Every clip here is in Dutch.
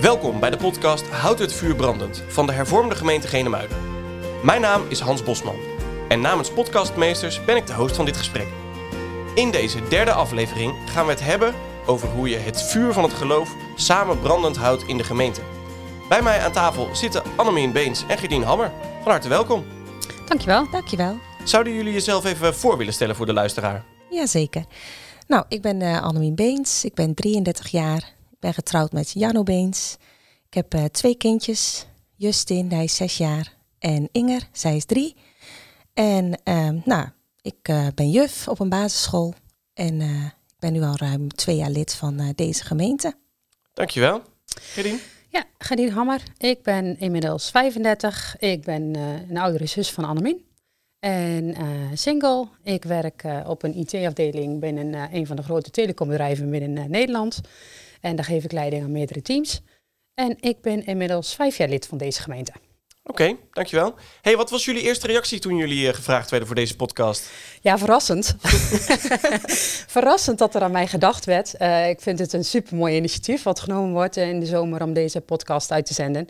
Welkom bij de podcast Houd het vuur brandend van de hervormde gemeente Genemuiden. Mijn naam is Hans Bosman en namens podcastmeesters ben ik de host van dit gesprek. In deze derde aflevering gaan we het hebben over hoe je het vuur van het geloof samen brandend houdt in de gemeente. Bij mij aan tafel zitten Annemien Beens en Gerdien Hammer. Van harte welkom. Dankjewel. Dankjewel. Zouden jullie jezelf even voor willen stellen voor de luisteraar? Jazeker. Nou, ik ben uh, Annemien Beens. Ik ben 33 jaar. Ik ben getrouwd met Janno Beens. Ik heb uh, twee kindjes. Justin, hij is 6 jaar. En Inger, zij is 3. En uh, nou, ik uh, ben juf op een basisschool. En ik ben nu al ruim twee jaar lid van deze gemeente. Dankjewel. Gerdien? Ja, Gerdien Hammer. Ik ben inmiddels 35. Ik ben een oudere zus van Annemien. En uh, single. Ik werk uh, op een IT-afdeling binnen uh, een van de grote telecombedrijven binnen Nederland. En daar geef ik leiding aan meerdere teams. En ik ben inmiddels vijf jaar lid van deze gemeente. Oké, okay, dankjewel. Hey, wat was jullie eerste reactie toen jullie gevraagd werden voor deze podcast? Ja, verrassend. verrassend dat er aan mij gedacht werd. ik vind het een supermooi initiatief wat genomen wordt in de zomer om deze podcast uit te zenden.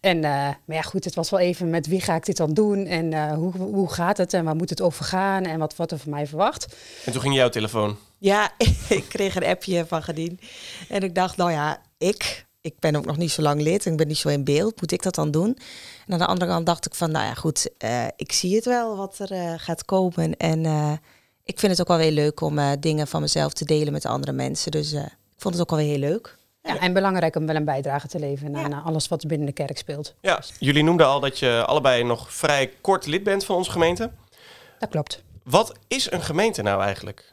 En, uh, maar ja, goed, het was wel even met wie ga ik dit dan doen en hoe, hoe gaat het en waar moet het over gaan en wat wordt er van mij verwacht. En toen ging jouw telefoon? Ja, ik kreeg een appje van Gedien en ik dacht, nou ja, ik, ik ben ook nog niet zo lang lid en ik ben niet zo in beeld, moet ik dat dan doen? En aan de andere kant dacht ik van, nou ja, goed, uh, ik zie het wel wat er gaat komen en ik vind het ook wel weer leuk om dingen van mezelf te delen met andere mensen. Dus ik vond het ook wel weer heel leuk. Ja, en belangrijk om wel een bijdrage te leveren aan alles wat binnen de kerk speelt. Ja, jullie noemden al dat je allebei nog vrij kort lid bent van onze gemeente. Dat klopt. Wat is een gemeente nou eigenlijk?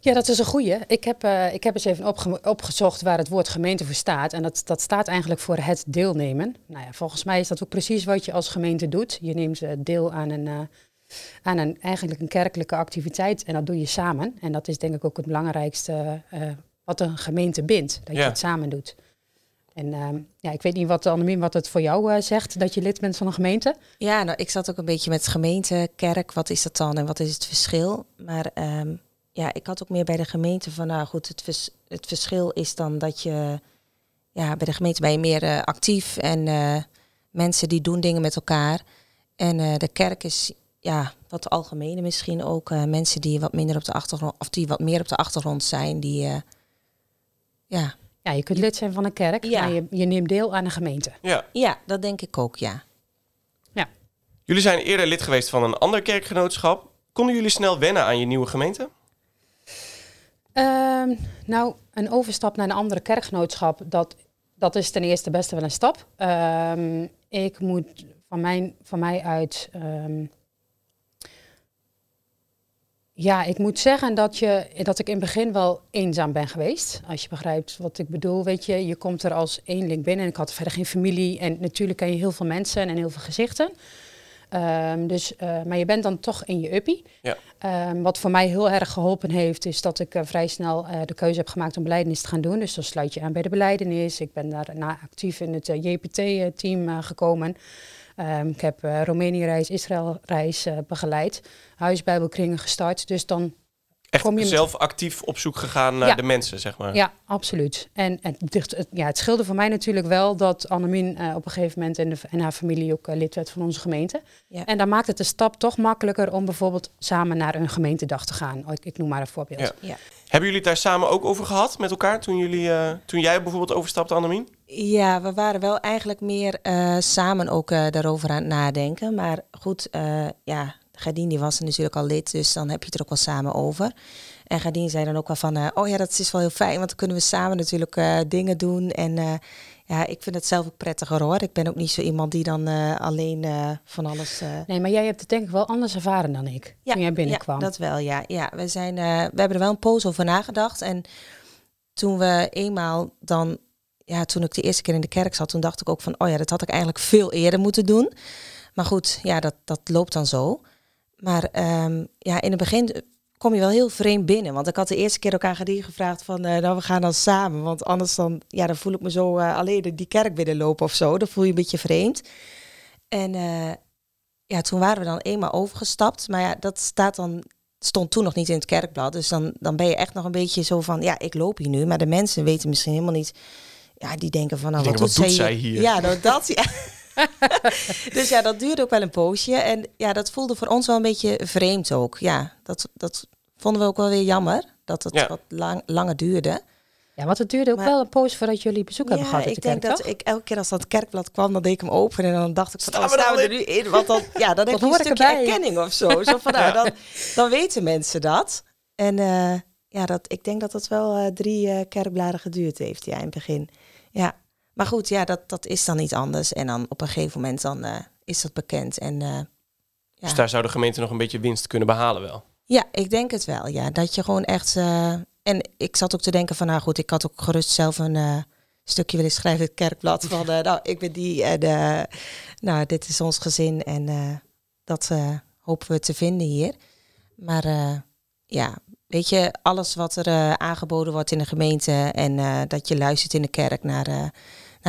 Ja, dat is een goeie. Ik heb, uh, ik heb eens even opge opgezocht waar het woord gemeente voor staat. En dat, dat staat eigenlijk voor het deelnemen. Nou ja, volgens mij is dat ook precies wat je als gemeente doet. Je neemt uh, deel aan een, uh, aan een, eigenlijk een kerkelijke activiteit en dat doe je samen. En dat is denk ik ook het belangrijkste wat een gemeente bindt. Dat je het samen doet. En uh, ja, ik weet niet wat, Annemien, wat het voor jou uh, zegt, dat je lid bent van een gemeente. Ja, nou, ik zat ook een beetje met gemeente, kerk, wat is dat dan en wat is het verschil? Maar um, ja, ik had ook meer bij de gemeente van, nou goed, het, vers het verschil is dan dat je, ja, bij de gemeente ben je meer uh, actief en uh, mensen die doen dingen met elkaar. En de kerk is, ja, wat algemene misschien ook, mensen die wat minder op de achtergrond, of die wat meer op de achtergrond zijn, die ja. Ja, je kunt lid zijn van een kerk, ja. maar je, je neemt deel aan een gemeente. Ja. ja, dat denk ik ook, ja. ja. Jullie zijn eerder lid geweest van een ander kerkgenootschap. Konden jullie snel wennen aan je nieuwe gemeente? Um, nou, een overstap naar een andere kerkgenootschap, dat, dat is ten eerste best wel een stap. Um, ik moet van, mijn, van mij uit um, ja, ik moet zeggen dat, je, dat ik in het begin wel eenzaam ben geweest. Als je begrijpt wat ik bedoel. Weet je, je komt er als eenling binnen. En ik had verder geen familie. En natuurlijk ken je heel veel mensen en heel veel gezichten. Um, dus, uh, maar je bent dan toch in je uppie. Ja. Um, wat voor mij heel erg geholpen heeft, is dat ik uh, vrij snel uh, de keuze heb gemaakt om beleidenis te gaan doen. Dus dan sluit je aan bij de beleidenis. Ik ben daarna actief in het JPT-team gekomen. Um, ik heb Roemenië-reis, Israël-reis begeleid, huisbijbelkringen gestart. Dus dan Echt kom je zelf actief op zoek gegaan naar ja. de mensen, zeg maar. Ja, absoluut. En, en het, het, ja, het scheelde voor mij natuurlijk wel dat Annemien uh, op een gegeven moment en, de, en haar familie ook uh, lid werd van onze gemeente. Ja. En dan maakt het de stap toch makkelijker om bijvoorbeeld samen naar een gemeentedag te gaan. Ik, ik noem maar een voorbeeld. Ja. Ja. Hebben jullie het daar samen ook over gehad met elkaar toen, jullie, uh, toen jij bijvoorbeeld overstapte, Annemien? Ja, we waren wel eigenlijk meer samen ook daarover aan het nadenken. Maar goed, ja, Gardien die was er natuurlijk al lid, dus dan heb je het er ook wel samen over. En Gardien zei dan ook wel van, uh, oh ja, dat is wel heel fijn, want dan kunnen we samen natuurlijk uh, dingen doen. En uh, ja, ik vind het zelf ook prettiger hoor. Ik ben ook niet zo iemand die dan alleen van alles... Nee, maar jij hebt het denk ik wel anders ervaren dan ik, ja, toen jij binnenkwam. Ja, dat wel, ja. ja we, zijn, we hebben er wel een poos over nagedacht. En toen we eenmaal dan, ja, toen ik de eerste keer in de kerk zat, toen dacht ik ook van, oh ja, dat had ik eigenlijk veel eerder moeten doen. Maar goed, ja, dat, dat loopt dan zo. Maar um, ja, in het begin kom je wel heel vreemd binnen. Want ik had de eerste keer ook aan Gadie gevraagd van, uh, nou we gaan dan samen. Want anders dan, ja, dan voel ik me zo uh, alleen die kerk binnenlopen of zo. Dan voel je een beetje vreemd. En uh, ja, toen waren we dan eenmaal overgestapt. Maar ja, dat staat dan, stond toen nog niet in het kerkblad. Dus dan, dan ben je echt nog een beetje zo van, ja, ik loop hier nu. Maar de mensen weten misschien helemaal niet ja, die denken van, nou, wat, denken, doet, wat zij doet zij hier? Ja, nou, dat, ja. dus ja, dat duurde ook wel een poosje. En ja, dat voelde voor ons wel een beetje vreemd ook. Ja, dat, dat vonden we ook wel weer jammer, dat het Ja. wat lang, langer duurde. Ja, want het duurde ook Maar- wel een poos voordat jullie bezoek hebben gehad ik de kerk, denk dat toch? ik elke keer als dat kerkblad kwam, dan deed ik hem open en dan dacht ik van, Staan oh, we er staan we er nu in? Want dan, ja, dan heb je een stukje erkenning of zo. zo van, nou, dan, dan weten mensen dat. En eh, ja, dat, ik denk dat dat wel eh, drie eh, kerkbladen geduurd heeft, ja, in het begin. Ja, maar goed, ja, dat, dat is dan niet anders. En dan op een gegeven moment dan eh, is dat bekend. En eh, ja. Dus daar zou de gemeente nog een beetje winst kunnen behalen wel. Ja, ik denk het wel. Ja, dat je gewoon echt. eh, en ik zat ook te denken van, nou goed, ik had ook gerust zelf een stukje willen schrijven het kerkblad van, nou, ik ben die en nou, dit is ons gezin en dat hopen we te vinden hier. Maar ja, weet je, alles wat er aangeboden wordt in de gemeente en dat je luistert in de kerk naar,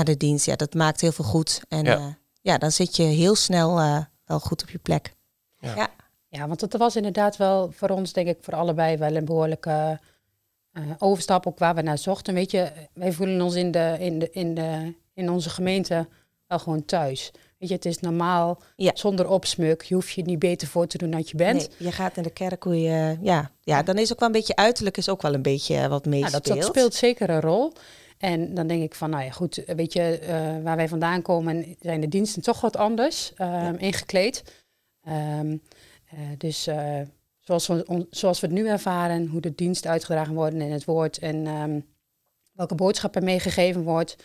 naar de dienst, ja, dat maakt heel veel goed. En Ja. ja, ja dan zit je heel snel eh, wel goed op je plek. Ja. ja. Ja, want het was inderdaad wel voor ons, denk ik, voor allebei wel een behoorlijke eh, overstap ook waar we naar zochten. Weet je, wij voelen ons in, de, in, de, in, de, in onze gemeente wel gewoon thuis. Weet je, het is normaal, Ja. zonder opsmuk. Je hoeft je niet beter voor te doen dan je bent. Nee, je gaat naar de kerk hoe je... Ja, ja, dan is ook wel een beetje uiterlijk is ook wel een beetje eh, wat Ja, meespeelt. dat, dat speelt zeker een rol. En dan denk ik van, nou ja, goed, weet je, eh, waar wij vandaan komen zijn de diensten toch wat anders ehm, ingekleed. Ehm, eh, dus eh, zoals, we, on- zoals we het nu ervaren, hoe de dienst uitgedragen worden in het woord en ehm, welke boodschap er meegegeven wordt.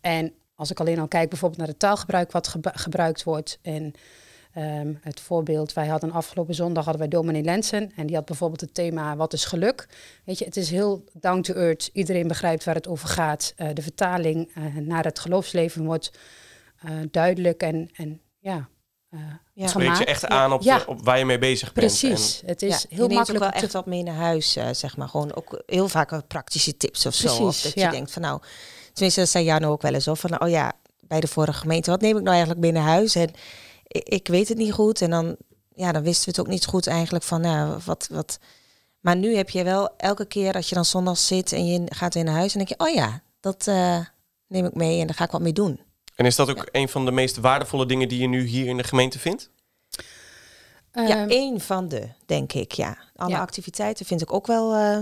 En als ik alleen al kijk bijvoorbeeld naar het taalgebruik wat gebruikt wordt en Ehm, het voorbeeld, wij hadden afgelopen zondag hadden wij dominee Lensen en die had bijvoorbeeld het thema wat is geluk. Weet je, het is heel down to earth. Iedereen begrijpt waar het over gaat. Eh, de vertaling eh, naar het geloofsleven wordt eh, duidelijk en, en ja, eh Ja. Spreekt je echt aan op, Ja. de- op waar je mee bezig bent. Precies. het is ja, heel je makkelijk ook om wel te- echt wat mee naar huis, eh, zeg maar. Gewoon ook heel vaak praktische tips of zo. Of Precies, dat ja. je denkt van nou... Tenminste, dat zei Jan ook wel eens. Of van, oh ja, bij de vorige gemeente, wat neem ik nou eigenlijk mee naar huis? En ik, ik weet het niet goed. En dan, ja, dan wisten we het ook niet goed eigenlijk van, nou, wat... wat maar nu heb je wel elke keer als je dan zondag zit en je gaat weer naar huis... en denk je, oh ja, dat eh, neem ik mee en daar ga ik wat mee doen. En is dat ook een van de meest waardevolle dingen die je nu hier in de gemeente vindt? Ja, Ehm, één van de, denk ik, ja. Alle Ja. activiteiten vind ik ook wel, eh,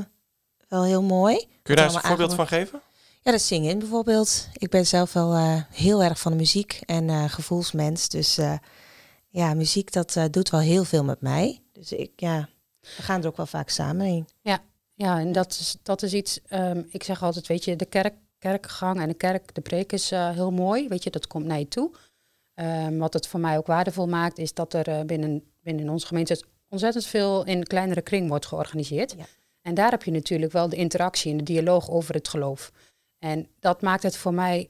wel heel mooi. Kun je daar eens een voorbeeld van geven? Ja, dat zingen bijvoorbeeld. Ik ben zelf wel eh, heel erg van de muziek en eh, gevoelsmens. Dus eh, ja, muziek dat doet wel heel veel met mij. Dus ik, ja, we gaan er ook wel vaak samen heen. Ja, en dat is, dat is iets, ehm, ik zeg altijd, weet je, de kerk, kerkgang en de kerk, de preek is heel mooi, weet je, dat komt naar je toe. Ehm, wat het voor mij ook waardevol maakt, is dat er binnen, binnen onze gemeente ontzettend veel in kleinere kring wordt georganiseerd. Ja. En daar heb je natuurlijk wel de interactie en de dialoog over het geloof. En dat maakt het voor mij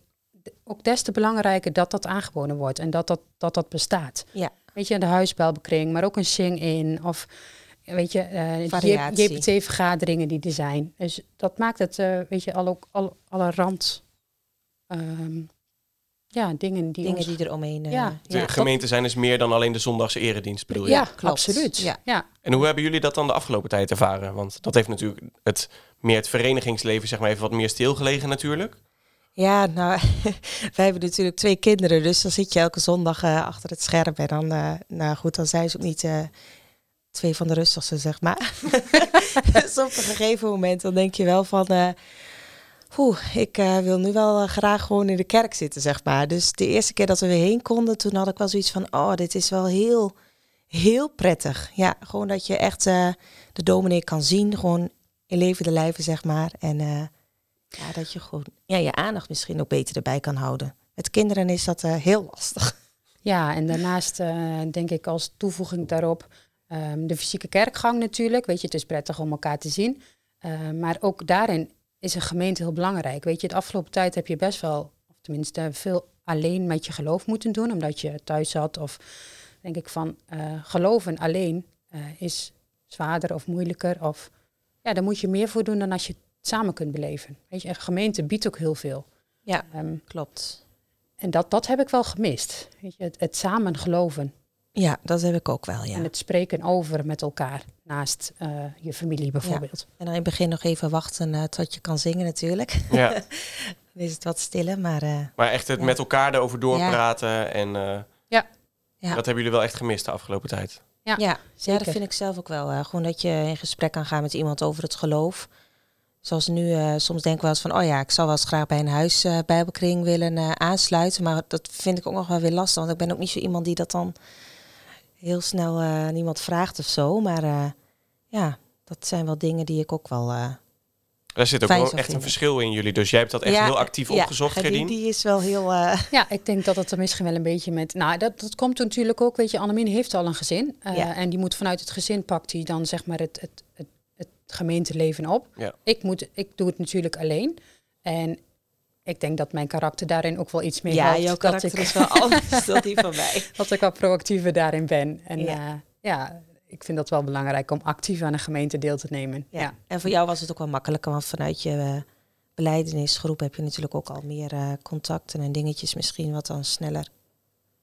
ook des te belangrijker dat dat aangeboden wordt en dat dat, dat, dat bestaat. Ja. Weet je, de huisbelbekring, maar ook een sing-in of weet je, eh Variatie. JPT-vergaderingen die er zijn. Dus dat maakt het, eh, weet je, al ook al, alle rand, ehm, ja, dingen die Dingen ons- die er omheen. eh, Ja. De ja. gemeenten zijn dus meer dan alleen de zondagse eredienst, bedoel je? ja, klopt. absoluut. Ja. Ja. En hoe hebben jullie dat dan de afgelopen tijd ervaren? Want dat heeft natuurlijk het, meer het verenigingsleven zeg maar even wat meer stilgelegen natuurlijk. Ja, nou, wij hebben natuurlijk twee kinderen, dus dan zit je elke zondag eh, achter het scherm. En dan, eh, nou goed, dan zijn ze ook niet eh, twee van de rustigste, zeg maar. dus op een gegeven moment dan denk je wel van, eh, oeh, ik eh, wil nu wel eh, graag gewoon in de kerk zitten, zeg maar. Dus de eerste keer dat we weer heen konden, toen had ik wel zoiets van, oh, dit is wel heel, heel prettig. Ja, gewoon dat je echt eh, de dominee kan zien, gewoon in levende lijven, zeg maar. En ja, dat je gewoon ja, je aandacht misschien ook beter erbij kan houden. Met kinderen is dat heel lastig. Ja, en daarnaast denk ik als toevoeging daarop ehm, de fysieke kerkgang natuurlijk. Weet je, het is prettig om elkaar te zien. Maar ook daarin is een gemeente heel belangrijk. Weet je, de afgelopen tijd heb je best wel, of tenminste veel alleen met je geloof moeten doen, omdat je thuis zat. Of denk ik van eh, geloven alleen eh, is zwaarder of moeilijker. Of ja, daar moet je meer voor doen dan als je het samen kunt beleven. Weet je, een gemeente biedt ook heel veel. Ja. Ehm, Klopt. en dat, dat heb ik wel gemist. Weet je, het, het samen geloven. Ja, dat heb ik ook wel, ja. En het spreken over met elkaar naast eh, je familie bijvoorbeeld. En dan in het begin nog even wachten eh, tot je kan zingen natuurlijk. Ja. is het wat stiller, maar eh, Maar echt het Ja. met elkaar erover doorpraten. En eh, Ja. Ja. dat hebben jullie wel echt gemist de afgelopen tijd. Ja, ja, ja, zeker. dat vind ik zelf ook wel. eh, gewoon dat je in gesprek kan gaan met iemand over het geloof. Zoals nu, eh, soms denk ik wel eens van, oh ja, ik zou wel eens graag bij een huisbijbelkring willen eh, aansluiten. Maar dat vind ik ook nog wel weer lastig, want ik ben ook niet zo iemand die dat dan heel snel eh, aan iemand vraagt of zo. Maar eh, ja, dat zijn wel dingen die ik ook wel... eh, Daar zit ook wel echt een verschil in jullie. Dus jij hebt dat echt ja, heel actief ja, opgezocht, ja, die, Gerdien. die is wel heel... eh, Ja, ik denk dat het er misschien wel een beetje met. Nou, dat, dat komt natuurlijk ook. Weet je, Annemien heeft al een gezin. eh, Ja. En die moet vanuit het gezin pakt hij dan zeg maar het, het, het, het gemeenteleven op. Ja. Ik, moet, ik doe het natuurlijk alleen. En ik denk dat mijn karakter daarin ook wel iets meer ja, helpt. jouw dat karakter ik, is wel anders dan die van mij. dat ik wat proactiever daarin ben. En Ja. ja. ja, ik vind dat wel belangrijk om actief aan een gemeente deel te nemen. Ja. Ja. En voor jou was het ook wel makkelijker, want vanuit je eh beleidenisgroep heb je natuurlijk ook al meer eh, contacten en dingetjes misschien wat dan sneller.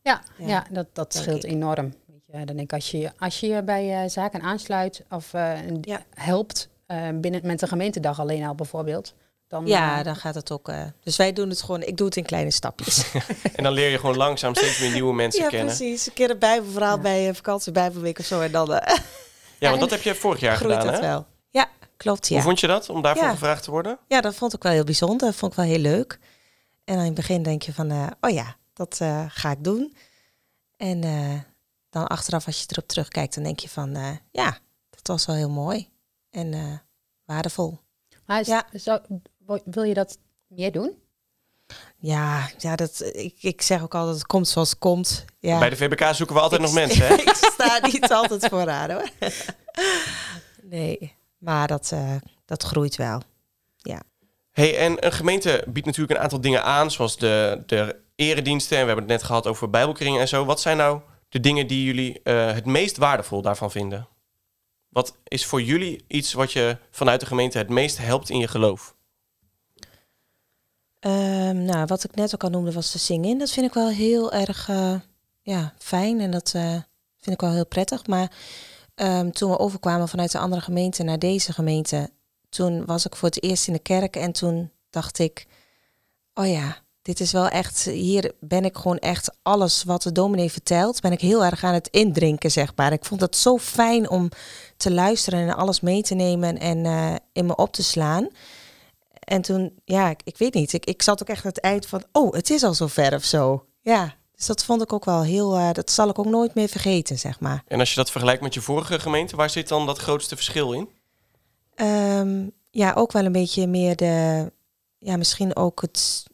Ja, Ja, ja, dat, dat scheelt ik. enorm. Weet je, dan denk ik, als je als je je bij eh, zaken aansluit of eh, Ja. helpt eh, binnen met een gemeentedag alleen al bijvoorbeeld, dan Ja, eh, dan gaat het ook. eh, dus wij doen het gewoon, ik doe het in kleine stapjes. En dan leer je gewoon langzaam steeds meer nieuwe mensen ja, kennen. precies. Een keer een bijbelverhaal Ja. bij een vakantie bijbelweek of zo en dan eh, Ja, want dat heb je vorig jaar groeit gedaan, het hè? wel. Ja, klopt. Hoe Ja. vond je dat, om daarvoor Ja. gevraagd te worden? ja, dat vond ik wel heel bijzonder. Dat vond ik wel heel leuk. En in het begin denk je van, eh, oh ja, dat eh, ga ik doen. En eh, dan achteraf, als je erop terugkijkt, dan denk je van, eh, ja, dat was wel heel mooi en eh, waardevol. Maar is- Ja. zou- wil je dat meer doen? Ja, ja dat, ik, ik zeg ook altijd, het komt zoals het komt. Ja. Bij de VBK zoeken we altijd Ik- nog mensen, hè? ik sta niet altijd vooraan hoor. Nee, maar dat, eh, dat groeit wel. Hey, en een gemeente biedt natuurlijk een aantal dingen aan, zoals de, de erediensten. En we hebben het net gehad over bijbelkringen en zo. Wat zijn nou de dingen die jullie eh, het meest waardevol daarvan vinden? Wat is voor jullie iets wat je vanuit de gemeente het meest helpt in je geloof? Ehm, nou, wat ik net ook al noemde was de zingen. Dat vind ik wel heel erg eh, ja, fijn en dat eh, vind ik wel heel prettig. Maar ehm, toen we overkwamen vanuit de andere gemeente naar deze gemeente, toen was ik voor het eerst in de kerk en toen dacht ik, oh ja, dit is wel echt, hier ben ik gewoon echt alles wat de dominee vertelt, ben ik heel erg aan het indrinken, zeg maar. Ik vond het zo fijn om te luisteren en alles mee te nemen en eh, in me op te slaan. En toen, ja, ik, ik weet niet. Ik, ik zat ook echt aan het eind van, oh, het is al zover of zo. Ja, dus dat vond ik ook wel heel, eh, dat zal ik ook nooit meer vergeten, zeg maar. En als je dat vergelijkt met je vorige gemeente, waar zit dan dat grootste verschil in? Ehm, ja, ook wel een beetje meer de, ja, misschien ook het,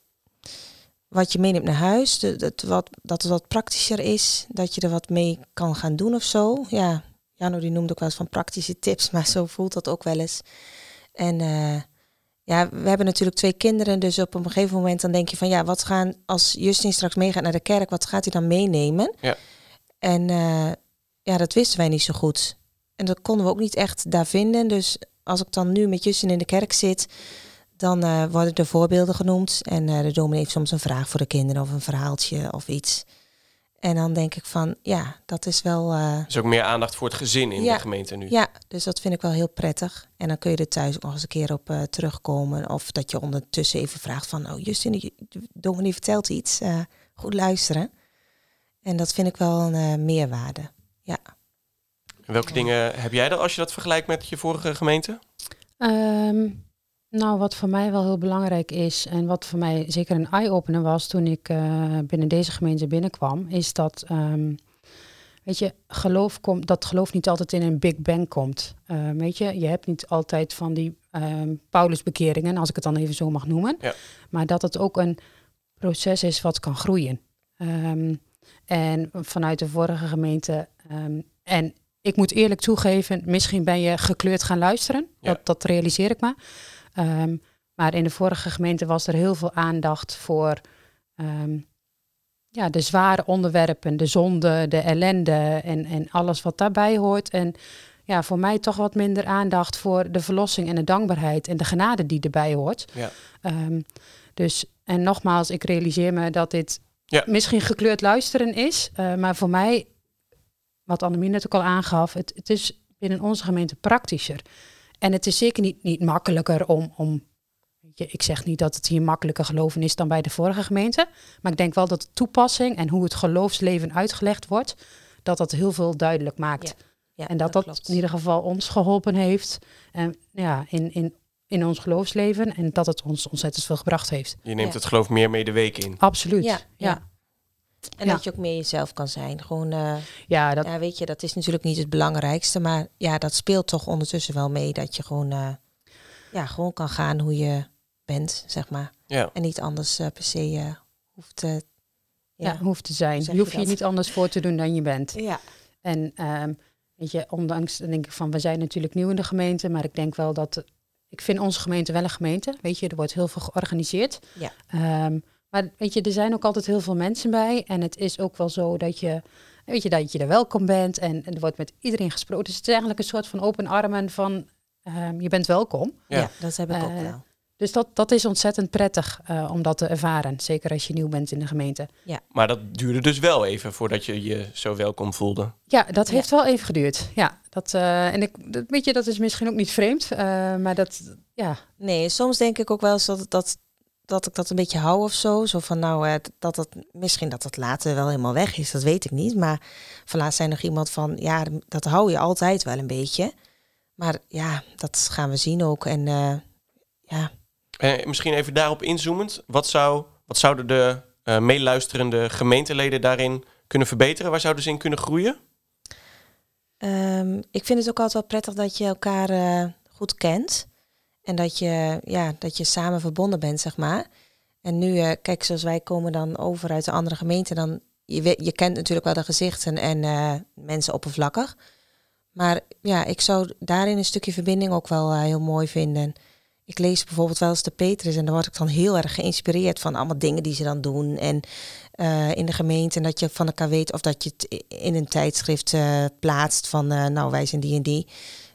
wat je meeneemt naar huis. De, dat, wat, dat het wat praktischer is, dat je er wat mee kan gaan doen of zo. Ja, Jano die noemde ook wel eens van praktische tips, maar zo voelt dat ook wel eens. En eh, ja, we hebben natuurlijk twee kinderen, dus op een gegeven moment dan denk je van ja, wat gaan, als Justin straks meegaat naar de kerk, wat gaat hij dan meenemen? Ja. En eh, ja, dat wisten wij niet zo goed. En dat konden we ook niet echt daar vinden. Dus als ik dan nu met Justin in de kerk zit, dan eh, worden er voorbeelden genoemd. En eh, de dominee heeft soms een vraag voor de kinderen of een verhaaltje of iets. En dan denk ik van, ja, dat is wel... eh, Er is ook meer aandacht voor het gezin in Ja. de gemeente nu. ja, dus dat vind ik wel heel prettig. En dan kun je er thuis ook nog eens een keer op eh, terugkomen. Of dat je ondertussen even vraagt van... oh, Justin, de dominee vertelt iets. eh, goed luisteren. En dat vind ik wel een eh, meerwaarde. En welke dingen heb jij dan als je dat vergelijkt met je vorige gemeente? Ehm, nou, wat voor mij wel heel belangrijk is en wat voor mij zeker een eye-opener was toen ik eh, binnen deze gemeente binnenkwam, is dat, ehm, weet je, geloof komt, dat geloof niet altijd in een big bang komt. Eh, weet je, je hebt niet altijd van die ehm Paulusbekeringen, als ik het dan even zo mag noemen, Ja. maar dat het ook een proces is wat kan groeien. Ehm, en vanuit de vorige gemeente, ehm, en ik moet eerlijk toegeven, misschien ben je gekleurd gaan luisteren. Ja. Dat, dat realiseer ik me. Ehm, maar in de vorige gemeente was er heel veel aandacht voor ehm, ja, de zware onderwerpen, de zonde, de ellende en, en alles wat daarbij hoort. En ja, voor mij toch wat minder aandacht voor de verlossing en de dankbaarheid en de genade die erbij hoort. Ja. Ehm, dus, en nogmaals, ik realiseer me dat dit Ja. misschien gekleurd luisteren is, eh, maar voor mij, wat Annemie net ook al aangaf, het, het is binnen onze gemeente praktischer. En het is zeker niet, niet makkelijker om, om je, ik zeg niet dat het hier makkelijker geloven is dan bij de vorige gemeente. Maar ik denk wel dat de toepassing en hoe het geloofsleven uitgelegd wordt, dat dat heel veel duidelijk maakt. Ja, ja, en dat dat, in ieder geval ons geholpen heeft en, ja, in, in, in ons geloofsleven. En dat het ons ontzettend veel gebracht heeft. Je neemt Ja. het geloof meer mee de week in. Absoluut. Ja, Ja, ja. ja. En Ja. dat je ook meer jezelf kan zijn. Gewoon, eh, dat, ja, weet je, dat is natuurlijk niet het belangrijkste. Maar ja, dat speelt toch ondertussen wel mee. Dat je gewoon, eh, ja, gewoon kan gaan hoe je bent, zeg maar. Ja. En niet anders eh, per se eh, hoeft te... ja. Ja. hoeft te zijn. Je hoeft je niet anders voor te doen dan je bent. ja. En ehm, weet je, ondanks, dan denk ik van, we zijn natuurlijk nieuw in de gemeente, maar ik denk wel dat, ik vind onze gemeente wel een gemeente. Weet je, er wordt heel veel georganiseerd. Ja. Ehm, maar weet je, er zijn ook altijd heel veel mensen bij. En het is ook wel zo dat je, weet je, dat je er welkom bent. En, en er wordt met iedereen gesproken. Dus het is eigenlijk een soort van open armen van, ehm, je bent welkom. Ja. Ja. dat heb ik ook Eh, wel. Dus dat, dat is ontzettend prettig eh, om dat te ervaren. Zeker als je nieuw bent in de gemeente. Maar dat duurde dus wel even voordat je je zo welkom voelde. Ja, dat Ja. heeft wel even geduurd. Ja, dat, eh, en ik, dat, weet je, dat is misschien ook niet vreemd. eh, maar dat, ja, Nee, soms denk ik ook wel eens dat, dat, dat ik dat een beetje hou of zo. Zo van nou, eh, dat het misschien dat het later wel helemaal weg is, dat weet ik niet. Maar vanlaatst zei nog iemand van ja, dat hou je altijd wel een beetje. Maar ja, dat gaan we zien ook. En eh, ja, En misschien even daarop inzoomend. Wat, zou, wat zouden de eh, meeluisterende gemeenteleden daarin kunnen verbeteren? Waar zouden ze in kunnen groeien? Ehm, ik vind het ook altijd wel prettig dat je elkaar eh, goed kent. En dat je, ja, dat je samen verbonden bent, zeg maar. En nu, eh, kijk, zoals wij komen dan over uit de andere gemeente, dan je, je kent natuurlijk wel de gezichten en eh, mensen oppervlakkig. Maar ja, ik zou daarin een stukje verbinding ook wel eh, heel mooi vinden. Ik lees bijvoorbeeld wel eens de Petrus en daar word ik dan heel erg geïnspireerd van allemaal dingen die ze dan doen. En in de gemeente en dat je van elkaar weet of dat je het in een tijdschrift plaatst van nou wij zijn die en die.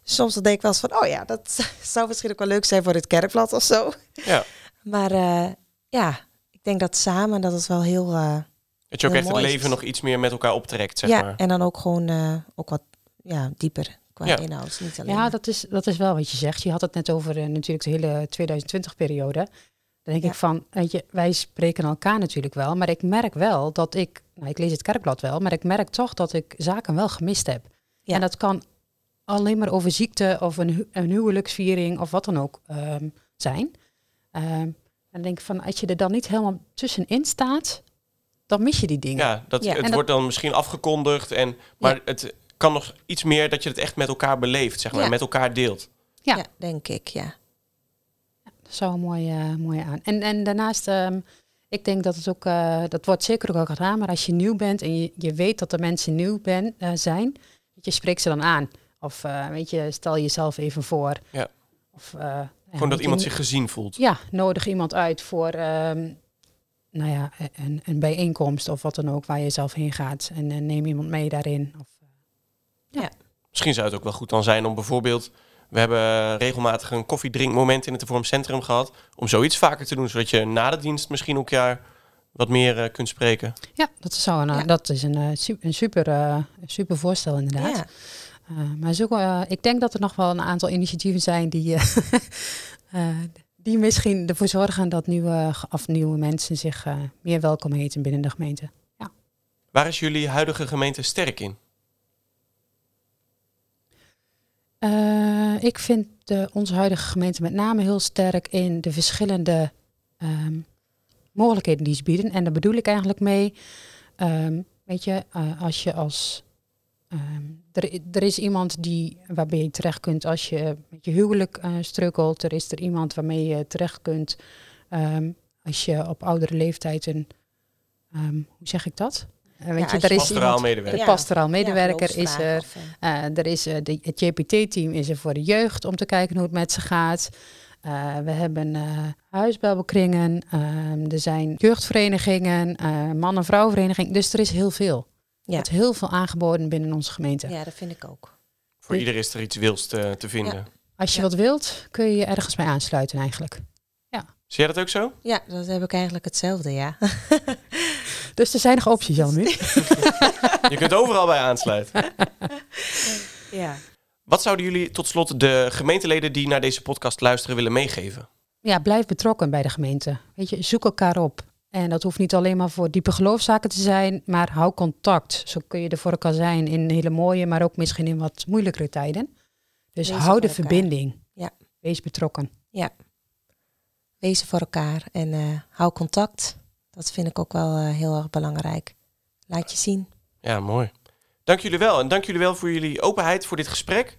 Soms dan denk ik wel eens van oh ja, dat zou misschien ook wel leuk zijn voor het kerkblad of zo. Ja. Maar eh, ja, ik denk dat samen dat het wel heel eh, Dat je ook Heel echt het leven nog iets meer met elkaar optrekt, zeg ja maar. en dan ook gewoon eh, ook wat ja, dieper qua Ja. inhoud. Niet alleen ja dat, is, dat is wel wat je zegt. Je had het net over eh, natuurlijk de hele 2020-periode. Dan denk Ja. ik van, weet je, wij spreken elkaar natuurlijk wel. Maar ik merk wel dat ik, nou, ik lees het kerkblad wel, maar ik merk toch dat ik zaken wel gemist heb. Ja. En dat kan alleen maar over ziekte of een, hu- een huwelijksviering of wat dan ook ehm, zijn. Ehm, en dan denk ik van, als je er dan niet helemaal tussenin staat, dan mis je die dingen. Ja, dat, Ja. het En dat- wordt dan misschien afgekondigd. En, maar het kan nog iets meer dat je het echt met elkaar beleeft, zeg maar. Ja. Met elkaar deelt. Ja. ja, denk ik, ja. Dat zou een mooie, mooie aan. En, en daarnaast, ehm, ik denk dat het ook, eh, dat wordt zeker ook al gedaan, maar als je nieuw bent en je, je weet dat er mensen nieuw ben, eh, zijn, je, spreek ze dan aan. Of eh, weet je, stel jezelf even voor. Ja. Of, eh, ja, Gewoon dat iemand zich gezien voelt. Ja, nodig iemand uit voor ehm, nou ja, een, een bijeenkomst of wat dan ook waar je zelf heen gaat. En, eh, neem iemand mee daarin. Of, Misschien zou het ook wel goed dan zijn om bijvoorbeeld... We hebben regelmatig een koffiedrinkmoment in het Vorm Centrum gehad. Om zoiets vaker te doen, zodat je na de dienst misschien ook jaar wat meer kunt spreken. ja, dat, zou een, eh, Ja. dat is een, eh, su- een, super, een super voorstel inderdaad. ja. Uh, maar zo, eh, ik denk dat er nog wel een aantal initiatieven zijn die, eh, eh, die misschien ervoor zorgen dat nieuwe, of nieuwe mensen zich eh, meer welkom heten binnen de gemeente. Waar is jullie huidige gemeente sterk in? Eh, ik vind de, onze huidige gemeente met name heel sterk in de verschillende ehm, mogelijkheden die ze bieden. En daar bedoel ik eigenlijk mee, ehm, weet je, eh, als je als... ehm, er, er is iemand die, waarbij je terecht kunt als je met je huwelijk eh struggelt. Er is er iemand waarmee je terecht kunt ehm, als je op oudere leeftijd een... ehm, hoe zeg ik dat? Eh, weet als je, er is Pastoraal iemand, medewerker. de Ja. pastoraal medewerker Ja, is er. of, eh, er is, de, het JPT-team is er voor de jeugd om te kijken hoe het met ze gaat. We hebben huisbelbekringen, er zijn jeugdverenigingen, man- en vrouwenverenigingen. Dus er is heel veel. Ja. wordt heel veel aangeboden binnen onze gemeente. ja, dat vind ik ook. Voor ieder is er iets wils te, te vinden. Als je Ja. wat wilt, kun je je ergens bij aansluiten eigenlijk. Zie jij dat ook zo? Ja, dat heb ik eigenlijk hetzelfde, ja. Dus er zijn nog opties, Jan. nu. Je kunt overal bij aansluiten. ja. Wat zouden jullie tot slot de gemeenteleden die naar deze podcast luisteren willen meegeven? ja, blijf betrokken bij de gemeente. Weet je, zoek elkaar op. En dat hoeft niet alleen maar voor diepe geloofszaken te zijn, maar hou contact. Zo kun je er voor elkaar zijn in hele mooie, maar ook misschien in wat moeilijkere tijden. Dus Wees hou de elkaar. verbinding. Ja. Wees betrokken. Wees er voor elkaar en eh, hou contact. Dat vind ik ook wel eh, heel erg belangrijk. Laat je zien. Ja, mooi. Dank jullie wel. En dank jullie wel voor jullie openheid voor dit gesprek.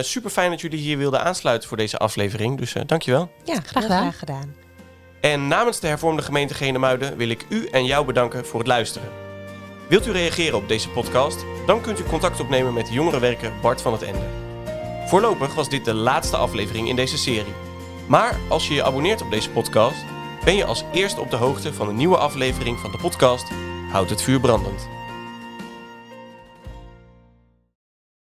super fijn dat jullie hier wilden aansluiten voor deze aflevering. Dus eh dank je wel. Ja, Graag gedaan. graag gedaan. En namens de hervormde gemeente Genemuiden wil ik u en jou bedanken voor het luisteren. Wilt u reageren op deze podcast? Dan kunt u contact opnemen met jongerenwerker Bart van het Ende. Voorlopig was dit de laatste aflevering in deze serie. Maar als je je abonneert op deze podcast, ben je als eerste op de hoogte van een nieuwe aflevering van de podcast Houd het vuur brandend.